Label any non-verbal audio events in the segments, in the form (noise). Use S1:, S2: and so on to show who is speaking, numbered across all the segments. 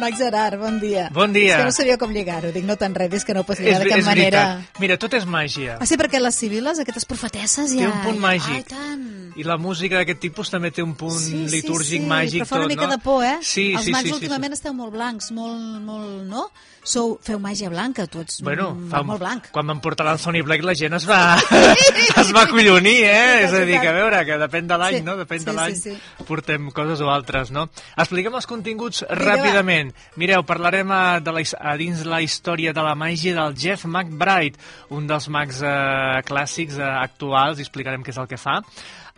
S1: Max Gerard, bon dia.
S2: Bon dia.
S1: És que no sabia com lligar-ho. Dic, no t'enredis, que no pots lligar
S2: És,
S1: de cap
S2: és
S1: manera.
S2: veritat. Mira, tot és màgia.
S1: Ah, sí, perquè les civiles, aquestes profetesses, ja...
S2: Té un punt màgic.
S1: Ai, tant.
S2: I la música d'aquest tipus també té un punt
S1: Sí, sí,
S2: litúrgic,
S1: sí,
S2: màgic,
S1: però fa una
S2: tot,
S1: mica
S2: no?
S1: de por, eh?
S2: Sí,
S1: Els
S2: sí,
S1: mags
S2: sí, sí,
S1: últimament esteu molt blancs, molt, molt, no? Sou, feu màgia blanca, tu ets
S2: Bueno, fa,
S1: molt blanc.
S2: quan van portar l'Anthony Black la gent es va, (laughs) es va collonir, eh? És a dir, que a veure, que depèn de l'any,
S1: Sí,
S2: no? Depèn
S1: sí,
S2: de l'any,
S1: sí,
S2: portem coses o altres, no? Expliquem els continguts
S1: va.
S2: ràpidament. Mireu, parlarem a, de la, a dins la història de la màgia del Jeff McBride, un dels mags eh, clàssics eh, actuals, i explicarem què és el que fa.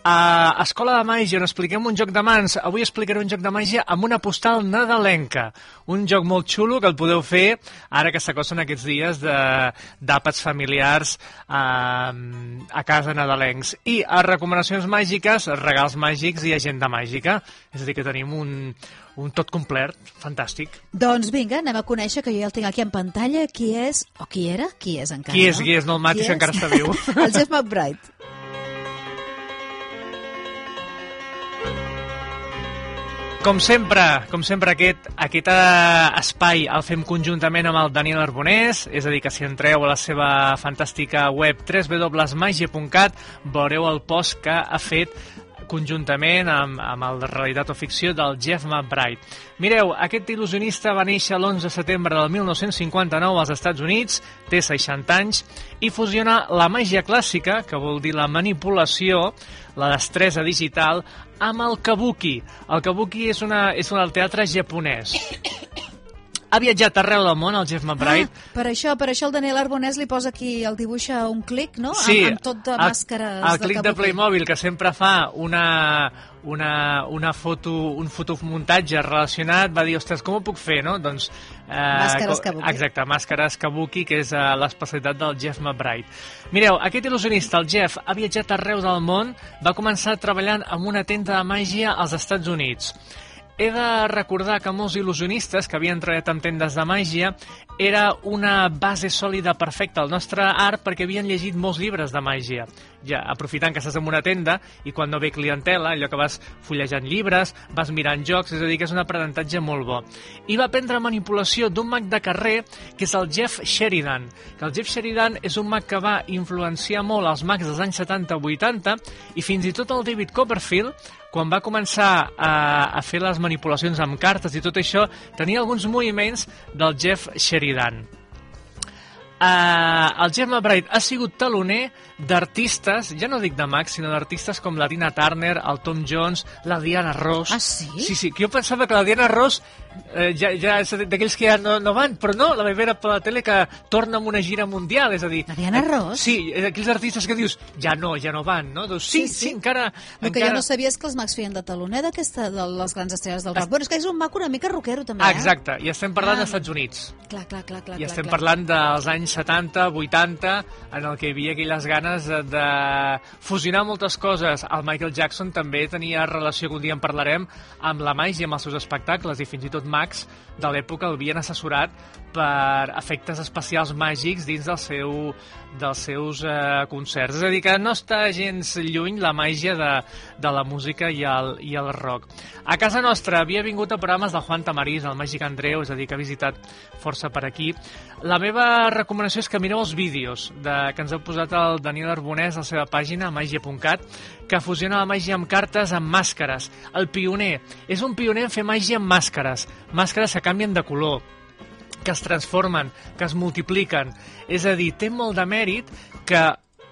S2: A Escola de Màgia, on expliquem un joc de mans. Avui explicaré un joc de màgia amb una postal nadalenca. Un joc molt xulo que el podeu fer ara que s'acosten aquests dies d'àpats familiars a, a casa nadalencs. I a recomanacions màgiques, regals màgics i agenda màgica. És a dir, que tenim un, un tot complet, fantàstic.
S1: Doncs vinga, anem a conèixer, que jo ja el tinc aquí en pantalla, qui és, o qui era, qui és encara,
S2: Qui és,
S1: no?
S2: qui és? No el matis, encara està viu. (laughs)
S1: el Jeff McBride.
S2: Com sempre, com sempre aquest, aquest eh, espai el fem conjuntament amb el Daniel Arbonés, és a dir, que si entreu a la seva fantàstica web www.magia.cat veureu el post que ha fet conjuntament amb, amb el Realitat o Ficció del Jeff McBride. Mireu, aquest il·lusionista va néixer l'11 de setembre del 1959 als Estats Units, té 60 anys, i fusiona la màgia clàssica, que vol dir la manipulació, la destresa digital, amb el kabuki. El kabuki és, una, és un teatre japonès. Ha viatjat arreu del món, el Jeff McBride,
S1: Ah, per això, per això el Daniel Arbonès li posa aquí, el dibuixa un clic, no?
S2: Sí,
S1: amb, amb tot de
S2: el-
S1: màscares
S2: El clic de. Playmobil, que sempre fa una, una, una foto, un fotomuntatge relacionat, va dir, ostres, com ho puc fer, no? Doncs, eh,
S1: Màscares kabuki.
S2: Exacte, màscares kabuki, que és eh, l'especialitat del Jeff McBride. Mireu, aquest il·lusionista, el Jeff, ha viatjat arreu del món, va començar treballant en una tenda de màgia als Estats Units. He de recordar que molts il·lusionistes que havien treballat amb tendes de màgia era una base sòlida perfecta al nostre art perquè havien llegit molts llibres de màgia. Ja, aprofitant que estàs en una tenda i quan no ve clientela, allò que vas fullejant llibres, vas mirant jocs, és a dir, que és un aprenentatge molt bo. I va aprendre manipulació d'un mag de carrer que és el Jeff Sheridan. Que el Jeff Sheridan és un mag que va influenciar molt els mags dels anys 70-80 i fins i tot el David Copperfield quan va començar a, a fer les manipulacions amb cartes i tot això, tenia alguns moviments del Jeff Sheridan. Uh, el Jeff McBride ha sigut taloner d'artistes, ja no dic de mags, sinó d'artistes com la Tina Turner, el Tom Jones, la Diana Ross.
S1: Ah, sí?
S2: Sí, sí, que jo pensava que la Diana Ross eh, ja, ja d'aquells que ja no, no van, però no, la vaig veure per la tele que torna amb una gira mundial, és a dir...
S1: La Diana
S2: eh,
S1: Ross?
S2: Sí, és aquells artistes que dius, ja no, ja no van, no? Doncs sí, sí, sí, encara...
S1: El que
S2: encara...
S1: jo no sabia és que els mags feien de taloner d'aquesta, de les grans estrelles del rock. Bueno, és que és un maco una mica rockero, també,
S2: Ah,
S1: eh?
S2: exacte, i estem parlant
S1: Ah.
S2: dels Estats Units.
S1: Clar, clar, clar, clar.
S2: I
S1: clar,
S2: estem
S1: clar.
S2: parlant dels anys 70, 80, en el que hi havia aquelles ganes de, de fusionar moltes coses. El Michael Jackson també tenia relació, que un dia en parlarem, amb la màgia, amb els seus espectacles, i fins i tot Max de l'època el havien assessorat per efectes especials màgics dins del seu, dels seus eh, concerts. És a dir, que no està gens lluny la màgia de, de la música i el, i el rock. A casa nostra havia vingut a programes del Juan Tamariz, el Màgic Andreu, és a dir, que ha visitat força per aquí. La meva recomanació és que mireu els vídeos de, que ens ha posat el Daniel Arbonès a la seva pàgina, màgia.cat, que fusiona la màgia amb cartes amb màscares. El pioner. És un pioner en fer màgia amb màscares. Màscares que canvien de color que es transformen, que es multipliquen. És a dir, té molt de mèrit que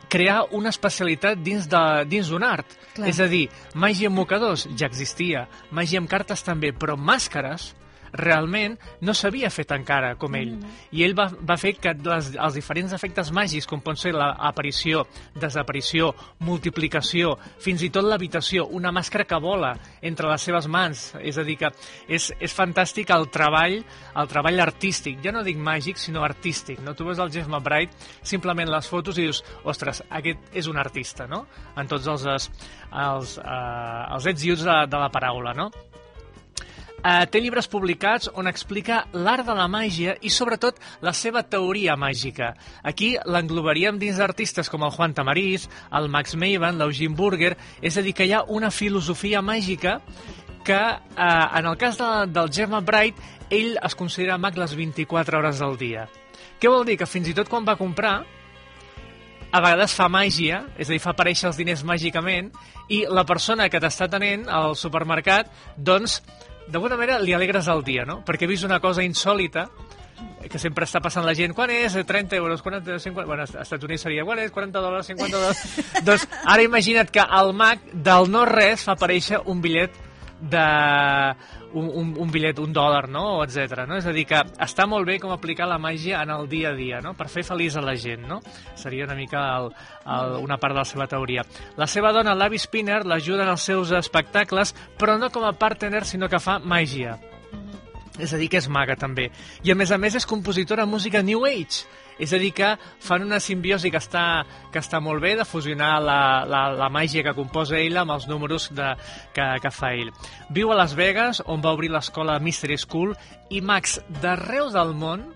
S2: crear una especialitat dins de- dins d'un art.
S1: Clar.
S2: És a dir, màgia amb mocadors ja existia, màgia amb cartes també, però màscares realment no s'havia fet encara com ell. I ell va, va fer que les, els diferents efectes màgics, com pot ser l'aparició, desaparició, multiplicació, fins i tot l'habitació, una màscara que vola entre les seves mans, és a dir, que és, és fantàstic el treball, el treball artístic, ja no dic màgic, sinó artístic, no? Tu veus el Jeff McBride, simplement les fotos i dius, ostres, aquest és un artista, no? En tots els, els, els, eh, els ets i uts de, de la paraula, no? Uh, té llibres publicats on explica l'art de la màgia i sobretot la seva teoria màgica. Aquí l'englobaríem dins d'artistes com el Juan Tamariz, el Max Maven, l'Eugene Burger, és a dir, que hi ha una filosofia màgica que eh, en el cas de, del Gemma Bright, ell es considera mag les 24 hores del dia. Què vol dir? Que fins i tot quan va comprar, a vegades fa màgia, és a dir, fa aparèixer els diners màgicament, i la persona que t'està tenent al supermercat, doncs, d'alguna manera li alegres el dia, no? Perquè he vist una cosa insòlita, que sempre està passant la gent, quan és? 30 euros, 40, 50... Bueno, als Estats Units seria, quan és? 40 dòlars, 50 dòlars... (laughs) doncs ara imagina't que el mag del no res fa aparèixer un bitllet de un, un, un bitllet, un dòlar, no? etc. No? És a dir, que està molt bé com aplicar la màgia en el dia a dia, no? per fer feliç a la gent. No? Seria una mica el, el, una part de la seva teoria. La seva dona, l'Avi Spinner, l'ajuda en els seus espectacles, però no com a partner, sinó que fa màgia. És a dir, que és maga, també. I, a més a més, és compositora de música New Age. És a dir, que fan una simbiosi que està, que està molt bé de fusionar la, la, la màgia que composa ell amb els números de, que, que fa ell. Viu a Las Vegas, on va obrir l'escola Mystery School, i mags d'arreu del món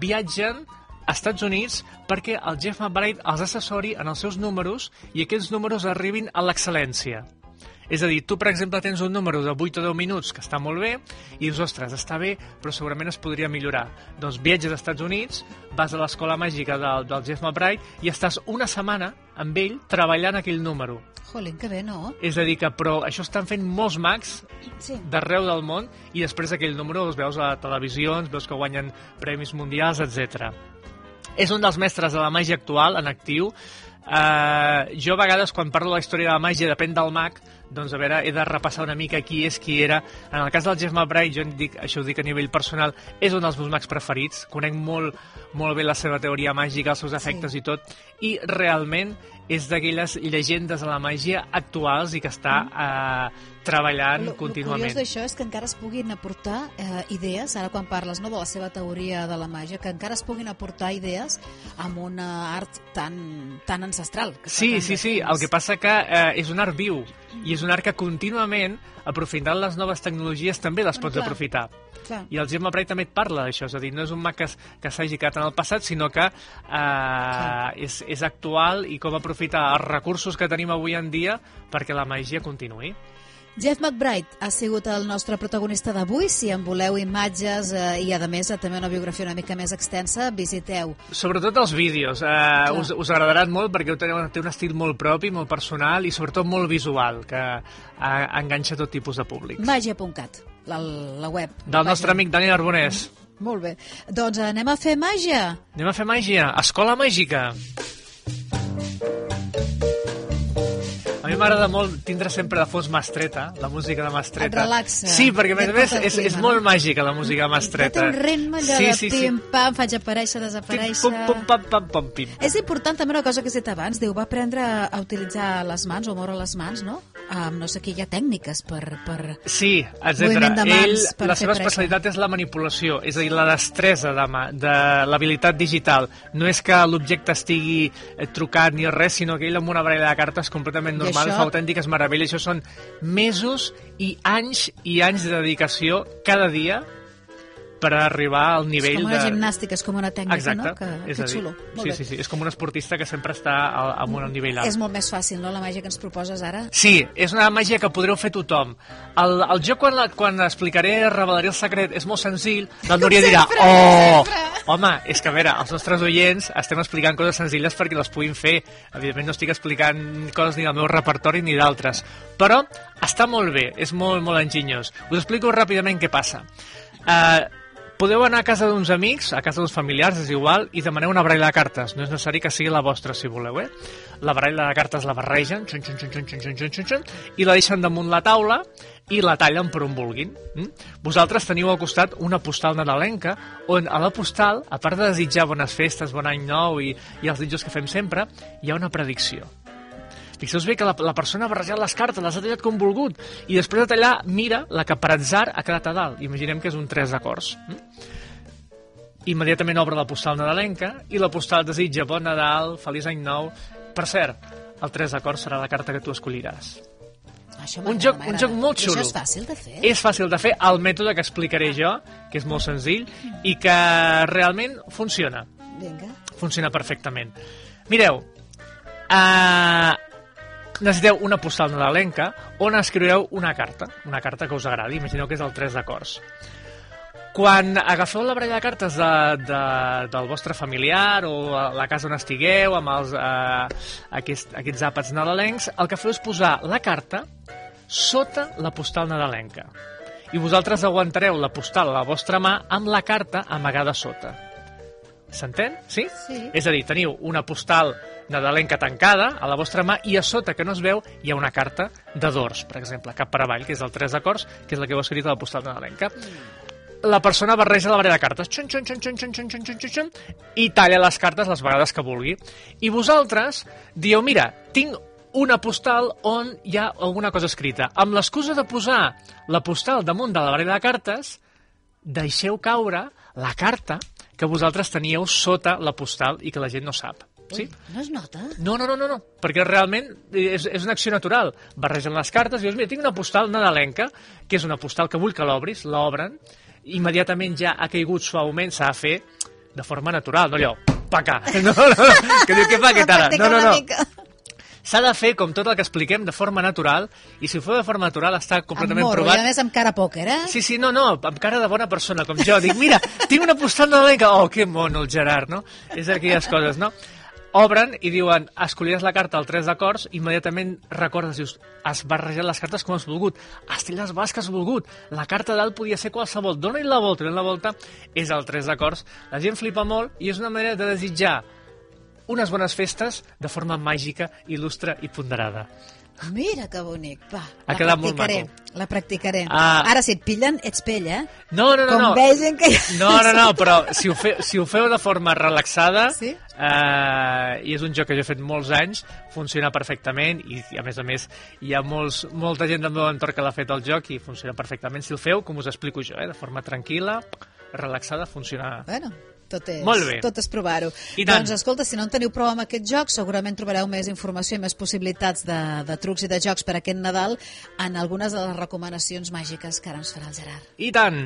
S2: viatgen a Estats Units perquè el Jeff McBride els assessori en els seus números i aquests números arribin a l'excel·lència. És a dir, tu, per exemple, tens un número de 8 o 10 minuts que està molt bé i dius, ostres, està bé, però segurament es podria millorar. Doncs viatges als Estats Units, vas a l'escola màgica del, del Jeff McBride i estàs una setmana amb ell treballant aquell número.
S1: Jolín, que bé, no?
S2: És a dir, que però això estan fent molts mags
S1: Sí.
S2: d'arreu del món i després aquell número els veus a televisions, veus que guanyen premis mundials, etc. És un dels mestres de la màgia actual, en actiu. Uh, jo a vegades, quan parlo de la història de la màgia, depèn del mag, doncs a veure, he de repassar una mica qui és, qui era. En el cas del Jeff McBride, jo dic, això ho dic a nivell personal, és un dels meus mags preferits. Conec molt, molt bé la seva teoria màgica, els seus efectes
S1: Sí.
S2: i tot, i realment és d'aquelles llegendes de la màgia actuals i que està eh, treballant
S1: Lo,
S2: contínuament.
S1: curiós d'això és que encara es puguin aportar eh, idees, ara quan parles no, de la seva teoria de la màgia, que encara es puguin aportar idees amb una art tan, tan ancestral. Que
S2: Sí, sí, sí, el que passa que eh, és un art viu i és un art que contínuament, aprofitant les noves tecnologies, també les pots
S1: clar.
S2: aprofitar.
S1: Clar.
S2: I el Gemma Bray també et parla d'això, és a dir, no és un mag que, que s'hagi quedat en el passat, sinó que eh, és, és actual i com aprofitar els recursos que tenim avui en dia perquè la màgia continuï.
S1: Jeff McBride ha sigut el nostre protagonista d'avui. Si en voleu imatges eh, i, a més, eh, també una biografia una mica més extensa, visiteu.
S2: Sobretot els vídeos, eh, us, us agradaran molt perquè té, té un estil molt propi, molt personal i sobretot molt visual, que eh, enganxa tot tipus de públics.
S1: Màgia.cat, la, la web.
S2: Del nostre amic Dani Arbonès.
S1: Molt bé. Doncs anem a fer màgia.
S2: Anem a fer màgia. Escola màgica. A mi m'agrada molt tindre sempre de fons Mastreta, la música de Mastreta.
S1: Et relaxa.
S2: Sí, perquè a més a més és, és molt màgica la música de Mastreta.
S1: té un ritme allò
S2: sí,
S1: de
S2: sí, sí.
S1: pim-pam, faig aparèixer, desaparèixer...
S2: Pum, pum, pam, pam, pam, pim.
S1: És important també una cosa que has dit abans, diu, va aprendre a utilitzar les mans o moure les mans, no? Um, no sé què, hi ha tècniques per... per...
S2: Sí, etc. Ell,
S1: per
S2: la seva especialitat és la manipulació, és a dir, la destresa de, mà, de l'habilitat digital. No és que l'objecte estigui eh, trucat ni res, sinó que ell amb una baralla de cartes completament normal
S1: això-
S2: fa autèntiques meravelles. Això són mesos i anys i anys de dedicació cada dia per arribar al
S1: És
S2: nivell
S1: com una
S2: de...
S1: gimnàstica, és com una tècnica,
S2: Exacte,
S1: no? Que,
S2: és
S1: que xulo. Molt
S2: sí,
S1: bé.
S2: sí, sí, és com un esportista que sempre està al, amb un nivell alt.
S1: És molt més fàcil, no?, la màgia que ens proposes ara.
S2: Sí, és una màgia que podreu fer tothom. El, el joc, quan, la, quan explicaré, revelaré el secret, és molt senzill. La Núria dirà,
S1: sempre,
S2: oh!
S1: sempre."
S2: Home, és que a veure, els nostres oients estem explicant coses senzilles perquè les puguin fer. Evidentment no estic explicant coses ni del meu repertori ni d'altres. Però està molt bé, és molt, molt enginyós. Us explico ràpidament què passa. Uh, podeu anar a casa d'uns amics, a casa d'uns familiars, és igual, i demaneu una baralla de cartes. No és necessari que sigui la vostra, si voleu, eh? La baralla de cartes la barregen, xun, xun, xun, xun, xun, xun, xun, xun, xun, i la deixen damunt la taula i la tallen per on vulguin. Mm? Vosaltres teniu al costat una postal nadalenca on a la postal, a part de desitjar bones festes, bon any nou i, i els desitjos que fem sempre, hi ha una predicció. Fixeu-vos bé que la, la persona ha barrejat les cartes, les ha tallat com volgut, i després de tallar mira la que per atzar ha quedat a dalt. Imaginem que és un 3 d'acords. Mm? Immediatament obre la postal nadalenca i la postal desitja bon Nadal, feliç any nou. Per cert, el 3 d'acords serà la carta que tu escolliràs.
S1: Això
S2: Un joc- un joc molt
S1: I
S2: xulo.
S1: Això és fàcil de fer.
S2: És fàcil de fer, el mètode que explicaré jo, que és molt senzill, i que realment funciona.
S1: Vinga.
S2: Funciona perfectament. Mireu, uh, necessiteu una postal nadalenca on escriureu una carta, una carta que us agradi, imagineu que és el 3 d'acords. Quan agafeu la baralla de cartes de, de, del vostre familiar o a la casa on estigueu, amb els, eh, aquest, aquests àpats nadalencs, el que feu és posar la carta sota la postal nadalenca. I vosaltres aguantareu la postal a la vostra mà amb la carta amagada sota. S'entén? Sí?
S1: Sí.
S2: És a dir, teniu una postal nadalenca tancada a la vostra mà i a sota, que no es veu, hi ha una carta de dors, per exemple, cap per avall, que és el 3 d'acords, que és la que heu escrit a la postal nadalenca. La persona barreja la barrera de cartes xun, xun, xun, xun, xun, xun, xun, xun, xun, xun, i talla les cartes les vegades que vulgui. I vosaltres dieu, mira, tinc una postal on hi ha alguna cosa escrita. Amb l'excusa de posar la postal damunt de la barrera de cartes, deixeu caure la carta que vosaltres teníeu sota la postal i que la gent no sap. Sí?
S1: No es nota?
S2: No, no, no, no, no, perquè realment és, és una acció natural. Barregen les cartes i dius, mira, tinc una postal nadalenca, que és una postal que vull que l'obris, l'obren, immediatament ja ha caigut suaument, s'ha de fer de forma natural, no allò, paca, (laughs) no, no, no, que diu, què fa aquest ara? No, no, no, s'ha de fer com tot el que expliquem de forma natural i si ho feu de forma natural està completament
S1: amb morro,
S2: provat
S1: i a més amb cara pòquer, eh?
S2: Sí, sí, no, no, amb cara de bona persona, com jo. Dic, mira, tinc una postal nadalenca. Oh, que mono el Gerard, no? És aquelles coses, no? Obren i diuen, escollies la carta al 3 d'acords, immediatament recordes, dius, has barrejat les cartes com has volgut, has tret les has volgut, la carta dalt podia ser qualsevol, dona-hi la volta, dona la volta, és el 3 d'acords. La gent flipa molt i és una manera de desitjar unes bones festes de forma màgica, il·lustre i ponderada.
S1: Mira que bonic, va.
S2: Ha
S1: la
S2: quedat molt
S1: practicaré,
S2: maco.
S1: La practicaré.
S2: Ah.
S1: Ara, si et pillen, ets pell, eh?
S2: No, no, no,
S1: Com
S2: no.
S1: vegin que...
S2: No, no, no, (laughs) però si ho, fe, si ho feu de forma relaxada,
S1: Sí?
S2: Eh, i és un joc que jo he fet molts anys, funciona perfectament i, a més a més hi ha molts, molta gent del meu entorn que l'ha fet el joc i funciona perfectament. Si el feu, com us explico jo, eh, de forma tranquil·la, relaxada, funciona...
S1: Bueno, tot és,
S2: Molt bé.
S1: tot és provar-ho. Doncs escolta, si no en teniu prou amb aquest joc, segurament trobareu més informació i més possibilitats de, de trucs i de jocs per aquest Nadal en algunes de les recomanacions màgiques que ara ens farà el Gerard.
S2: I tant!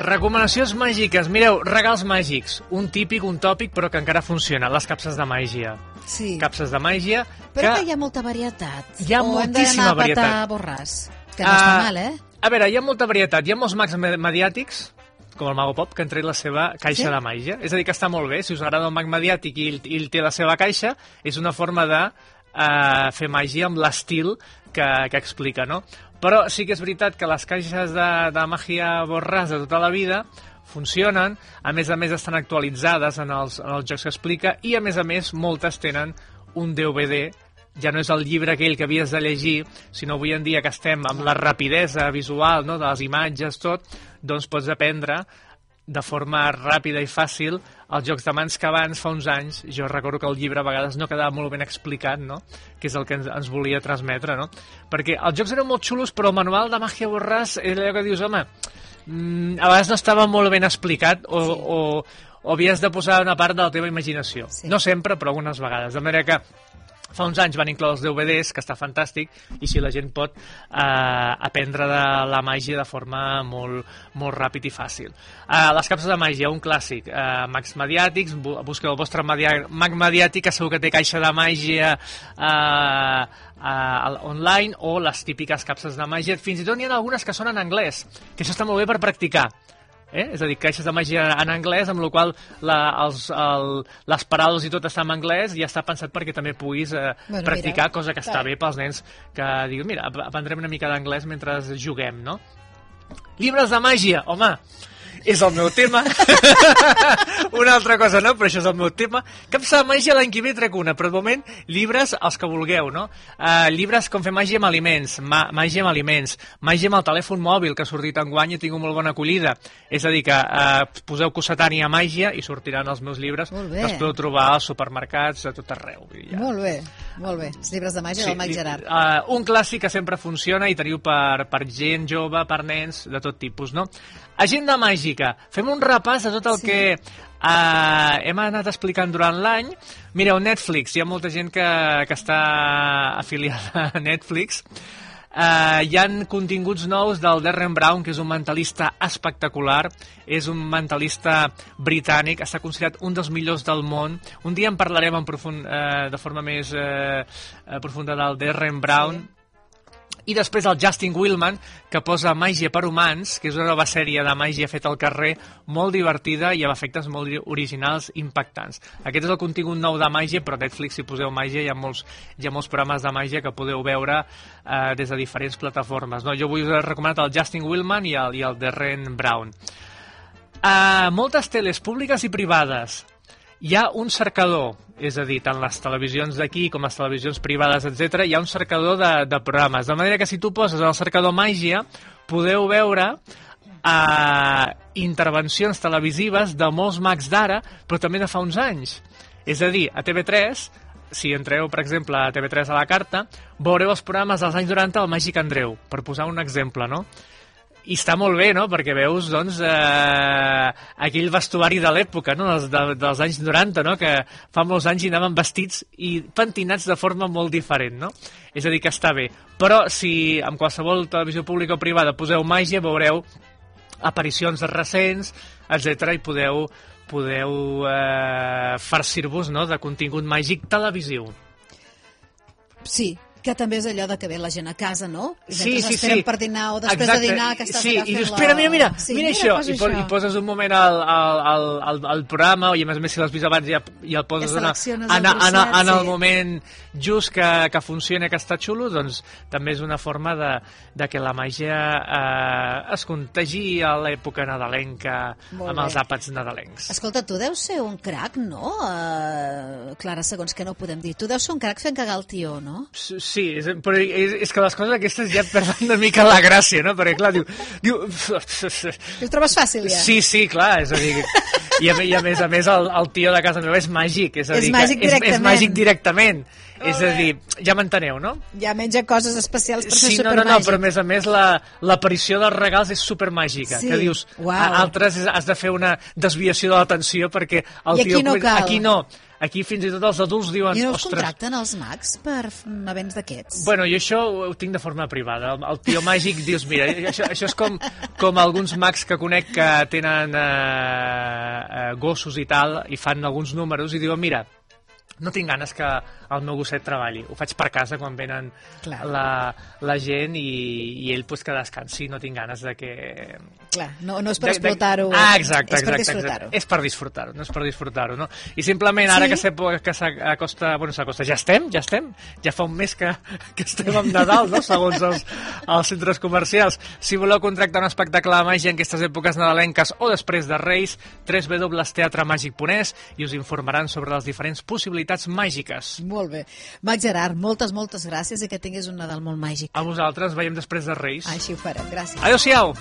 S2: Recomanacions màgiques. Mireu, regals màgics. Un típic, un tòpic, però que encara funciona. Les capses de màgia.
S1: Sí,
S2: Capses de màgia
S1: però
S2: que...
S1: que hi ha molta varietat.
S2: Hi ha
S1: o hem
S2: moltíssima
S1: d'anar a patar
S2: varietat.
S1: borràs, que no està
S2: Ah,
S1: mal, eh?
S2: A veure, hi ha molta varietat. Hi ha molts mags me- mediàtics, com el Mago Pop, que han tret la seva caixa
S1: Sí?
S2: de màgia. És a dir, que està molt bé. Si us agrada el mag mediàtic i ell, i ell té la seva caixa, és una forma de eh, fer màgia amb l'estil que, que explica, no? Però sí que és veritat que les caixes de, de màgia borràs de tota la vida funcionen, a més a més estan actualitzades en els, en els jocs que explica i a més a més moltes tenen un DVD ja no és el llibre aquell que havies de llegir, sinó avui en dia que estem amb la rapidesa visual no, de les imatges, tot, doncs pots aprendre de forma ràpida i fàcil els jocs de mans que abans, fa uns anys, jo recordo que el llibre a vegades no quedava molt ben explicat, no? que és el que ens, ens volia transmetre, no? perquè els jocs eren molt xulos, però el manual de Magia Borràs és allò que dius, home, mm, a vegades no estava molt ben explicat o,
S1: Sí.
S2: o, o havies de posar una part de la teva imaginació.
S1: Sí.
S2: No sempre, però algunes vegades. De manera que fa uns anys van incloure els DVDs, que està fantàstic, i si la gent pot eh, aprendre de la màgia de forma molt, molt ràpid i fàcil. Eh, les capses de màgia, un clàssic. Eh, mags mediàtics, bu- busqueu el vostre mag mediàtic, que segur que té caixa de màgia eh, eh, online, o les típiques capses de màgia. Fins i tot n'hi ha algunes que són en anglès, que això està molt bé per practicar. Eh? És a dir, caixes de màgia en anglès, amb la qual la, els, el, les paraules i tot està en anglès i ja està pensat perquè també puguis eh,
S1: Bueno,
S2: practicar,
S1: mira,
S2: cosa que està
S1: clar.
S2: bé pels nens que diguin, mira, ap- aprendrem una mica d'anglès mentre juguem, no? Llibres de màgia, home, és el meu tema. (laughs) una altra cosa no, però això és el meu tema. Capsa de màgia l'any que ve trec una, però de moment llibres els que vulgueu, no? Uh, llibres com fer màgia amb aliments, mà, màgia amb aliments, màgia amb el telèfon mòbil que ha sortit en guany i ha tingut molt bona acollida. És a dir, que uh, poseu Cossetània Màgia i sortiran els meus llibres que els podeu trobar als supermercats a tot arreu. Ja.
S1: Molt bé, molt bé. Els llibres de màgia del Mag
S2: li-
S1: Gerard.
S2: Uh, un clàssic que sempre funciona i teniu per, per gent jove, per nens, de tot tipus, no? Agenda màgica. Fem un repàs de tot el
S1: Sí.
S2: que uh, hem anat explicant durant l'any. Mireu, Netflix. Hi ha molta gent que, que està afiliada a Netflix. Uh, hi han continguts nous del Darren Brown, que és un mentalista espectacular, és un mentalista britànic, està considerat un dels millors del món. Un dia en parlarem en profund, uh, de forma més uh, profunda del Darren Brown, sí i després el Justin Willman, que posa Màgia per humans, que és una nova sèrie de màgia feta al carrer, molt divertida i amb efectes molt originals, impactants. Aquest és el contingut nou de màgia, però a Netflix, si poseu màgia, hi ha molts, hi ha molts programes de màgia que podeu veure eh, des de diferents plataformes. No? Jo vull recomanar el Justin Willman i el, i el Darren Brown. Uh, moltes teles públiques i privades hi ha un cercador, és a dir, tant les televisions d'aquí com les televisions privades, etc, hi ha un cercador de, de programes. De manera que si tu poses el cercador Màgia, podeu veure eh, intervencions televisives de molts mags d'ara, però també de fa uns anys. És a dir, a TV3, si entreu, per exemple, a TV3 a la carta, veureu els programes dels anys 90 del Màgic Andreu, per posar un exemple, no? I està molt bé, no?, perquè veus, doncs, eh, aquell vestuari de l'època, no?, dels, de, dels anys 90, no?, que fa molts anys hi anaven vestits i pentinats de forma molt diferent, no? És a dir, que està bé. Però si amb qualsevol televisió pública o privada poseu màgia, veureu aparicions recents, etc i podeu, podeu eh, farcir-vos no?, de contingut màgic televisiu.
S1: Sí, que també és allò de que ve la gent a casa, no?
S2: I sí, sí,
S1: sí. per dinar o després Exacte. de dinar que estàs
S2: sí, i dius, espera, mira, mira, sí, mira, mira això. I, això. I poses un moment al, al, al, al programa, i a més a més si l'has vist abans ja, ja el poses en, en, en, en, en el moment just que, que funciona, que està xulo, doncs també és una forma de, de que la màgia eh, es contagi a l'època nadalenca Molt amb bé. els àpats nadalencs.
S1: Escolta, tu deus ser un crac, no? Uh, Clara, segons que no podem dir. Tu deus ser un crac fent cagar el tio, no?
S2: Sí, Sí, és, però és, és que les coses aquestes ja (laughs) perden una mica la gràcia, no? Perquè, clar, diu... diu...
S1: Ho trobes fàcil, ja?
S2: Sí, sí, clar, és a dir... I a, i a més a més el, el tio de casa meva és màgic, és a
S1: és
S2: dir,
S1: màgic
S2: és, és màgic directament. Oh, és a dir, ja m'enteneu, no?
S1: Ja menja coses especials per
S2: sí,
S1: ser
S2: no, no, no, però a més a més l'aparició dels regals és supermàgica, sí. que dius,
S1: wow.
S2: a, altres has de fer una desviació de l'atenció perquè el
S1: I
S2: tio...
S1: aquí no cal.
S2: Aquí no Aquí fins i tot els adults diuen...
S1: I no
S2: us
S1: contracten els mags per events d'aquests?
S2: Bueno, jo això ho tinc de forma privada. El, el tio màgic dius, mira, això, això és com, com alguns mags que conec que tenen eh, eh, gossos i tal, i fan alguns números i diuen, mira, no tinc ganes que el meu gosset treballi. Ho faig per casa quan venen la, la gent i, i ell pues, que descansi. No tinc ganes de que...
S1: Clar, no, no és per explotar-ho.
S2: Ah, exacte,
S1: és
S2: exacte,
S1: per disfrutar-ho.
S2: És per disfrutar-ho, no és per disfrutar-ho, no? I simplement ara sí? que s'acosta, bueno, s'acosta, ja estem, ja estem, ja fa un mes que, que estem amb Nadal, no?, segons els, els centres comercials. Si voleu contractar un espectacle de màgia en aquestes èpoques nadalenques o després de Reis, www.teatremàgic.es i us informaran sobre les diferents possibilitats màgiques.
S1: Molt molt bé. Mac Gerard, moltes, moltes gràcies i que tinguis un Nadal molt màgic.
S2: A vosaltres, veiem després de Reis.
S1: Així ho farem, gràcies.
S2: Adéu-siau!